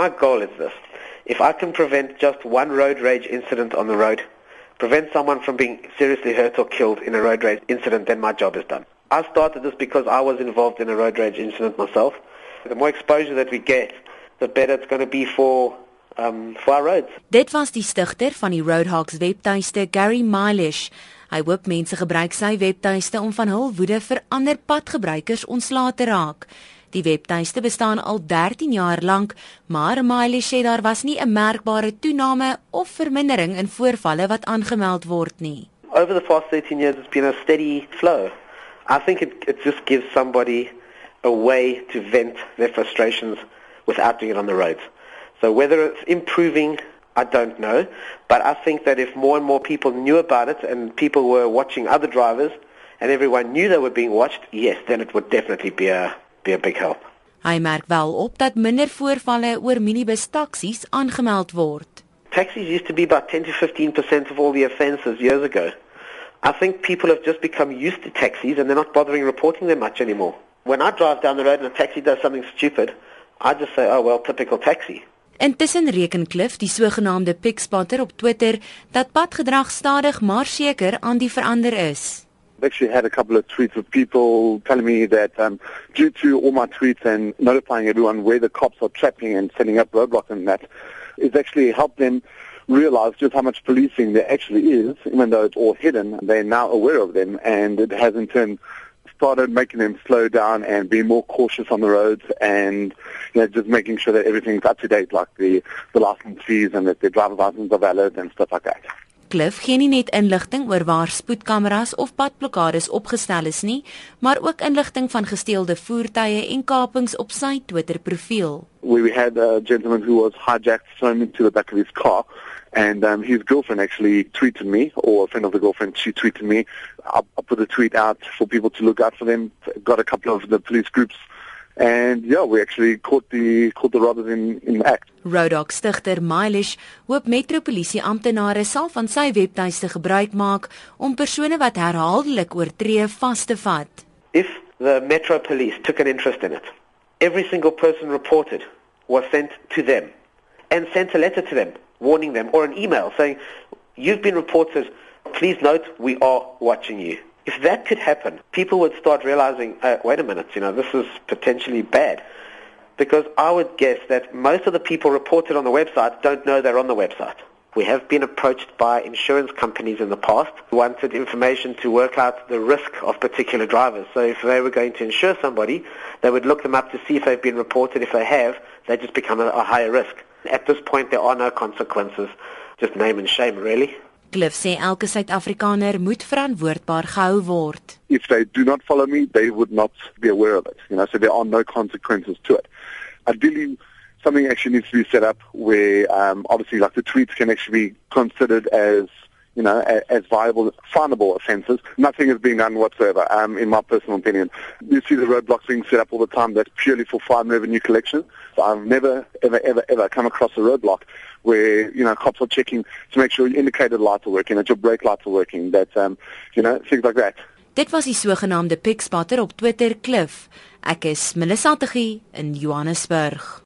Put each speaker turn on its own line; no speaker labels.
my goal is this. If I can prevent just one road rage incident on the road, prevent someone from being seriously hurt or killed in a road rage incident, then my job is done. I started this because I was involved in a road rage incident myself. The more exposure that we get, the better it's going to be for um for our roads.
Dit was die stigter van die Roadhawks webtuiste, Gary Milesh. Hy hoop mense gebruik sy webtuiste om van hul woede vir ander padgebruikers ontslae te raak. Die webtuiste bestaan al 13 jaar lank, maar Miley sê daar was nie 'n merkbare toename of vermindering in voorvalle wat aangemeld word nie.
Over the past 13 years it's been a steady flow. I think it it just gives somebody a way to vent their frustrations without doing it on the roads. So whether it's improving I don't know, but I think that if more and more people knew about it and people were watching other drivers and everyone knew they were being watched, yes, then it would definitely be a be a big help.
Hy merk wel op dat minder voorvalle oor minibus taksies aangemeld word.
Taxis used to be about 10 to 15% of all the offences years ago. I think people have just become used to taxis and they're not bothering reporting them much anymore. When I drive down the road and a taxi does something stupid, I just say, "Oh well, typical taxi."
Intussen reken Cliff, die sogenaamde pickspotter op Twitter, dat padgedrag stadig maar seker aan die verander is.
I've actually had a couple of tweets of people telling me that um, due to all my tweets and notifying everyone where the cops are trapping and setting up roadblocks and that, it's actually helped them realize just how much policing there actually is, even though it's all hidden. They're now aware of them, and it has in turn started making them slow down and be more cautious on the roads and you know, just making sure that everything's up to date, like the, the license fees and that their driver's license are valid and stuff like that.
Cliff gee nie net inligting oor waar spoedkameras of padblokkades opgestel is nie, maar ook inligting van gesteelde voertuie en kapings op sy Twitter-profiel.
We had a gentleman who was hijacked thrown into the back of his car and um, his girlfriend actually tweeted me or a friend of the girlfriend she tweeted me I, I put a tweet out for people to look out for them got a couple of the police groups And yeah, we actually caught the caught the robbers in in act.
Roadhawk stigter Milesh hoop metropolisie amptenare sal van sy webtuiste gebruik maak om persone wat herhaaldelik oortree vas te vat.
If the Metro Police took an interest in it, every single person reported was sent to them and sent a letter to them warning them or an email saying you've been reported please note we are watching you if that could happen, people would start realizing, uh, wait a minute, you know, this is potentially bad. Because I would guess that most of the people reported on the website don't know they're on the website. We have been approached by insurance companies in the past who wanted information to work out the risk of particular drivers. So if they were going to insure somebody, they would look them up to see if they've been reported. If they have, they just become a, a higher risk. At this point, there are no consequences. Just name and shame, really.
Cliff sê elke Suid-Afrikaner moet verantwoordbaar gehou word.
If they do not follow me, they would not be aware of it. You know, so there are no consequences to it. Ideally, something actually needs to be set up where um, obviously like the tweets can actually be considered as you know, as viable, finable offences. Nothing is being done whatsoever, um, in my personal opinion. You see the roadblocks being set up all the time that's purely for fine revenue collection. So I've never, ever, ever, ever come across a roadblock where, you know, cops are checking to make sure your indicator lights are working, that your brake lights are working, that, um, you know, things like that.
Dit was die sogenaamde pickspotter op Twitter Cliff. Ek is Melissa Tuggie in Johannesburg.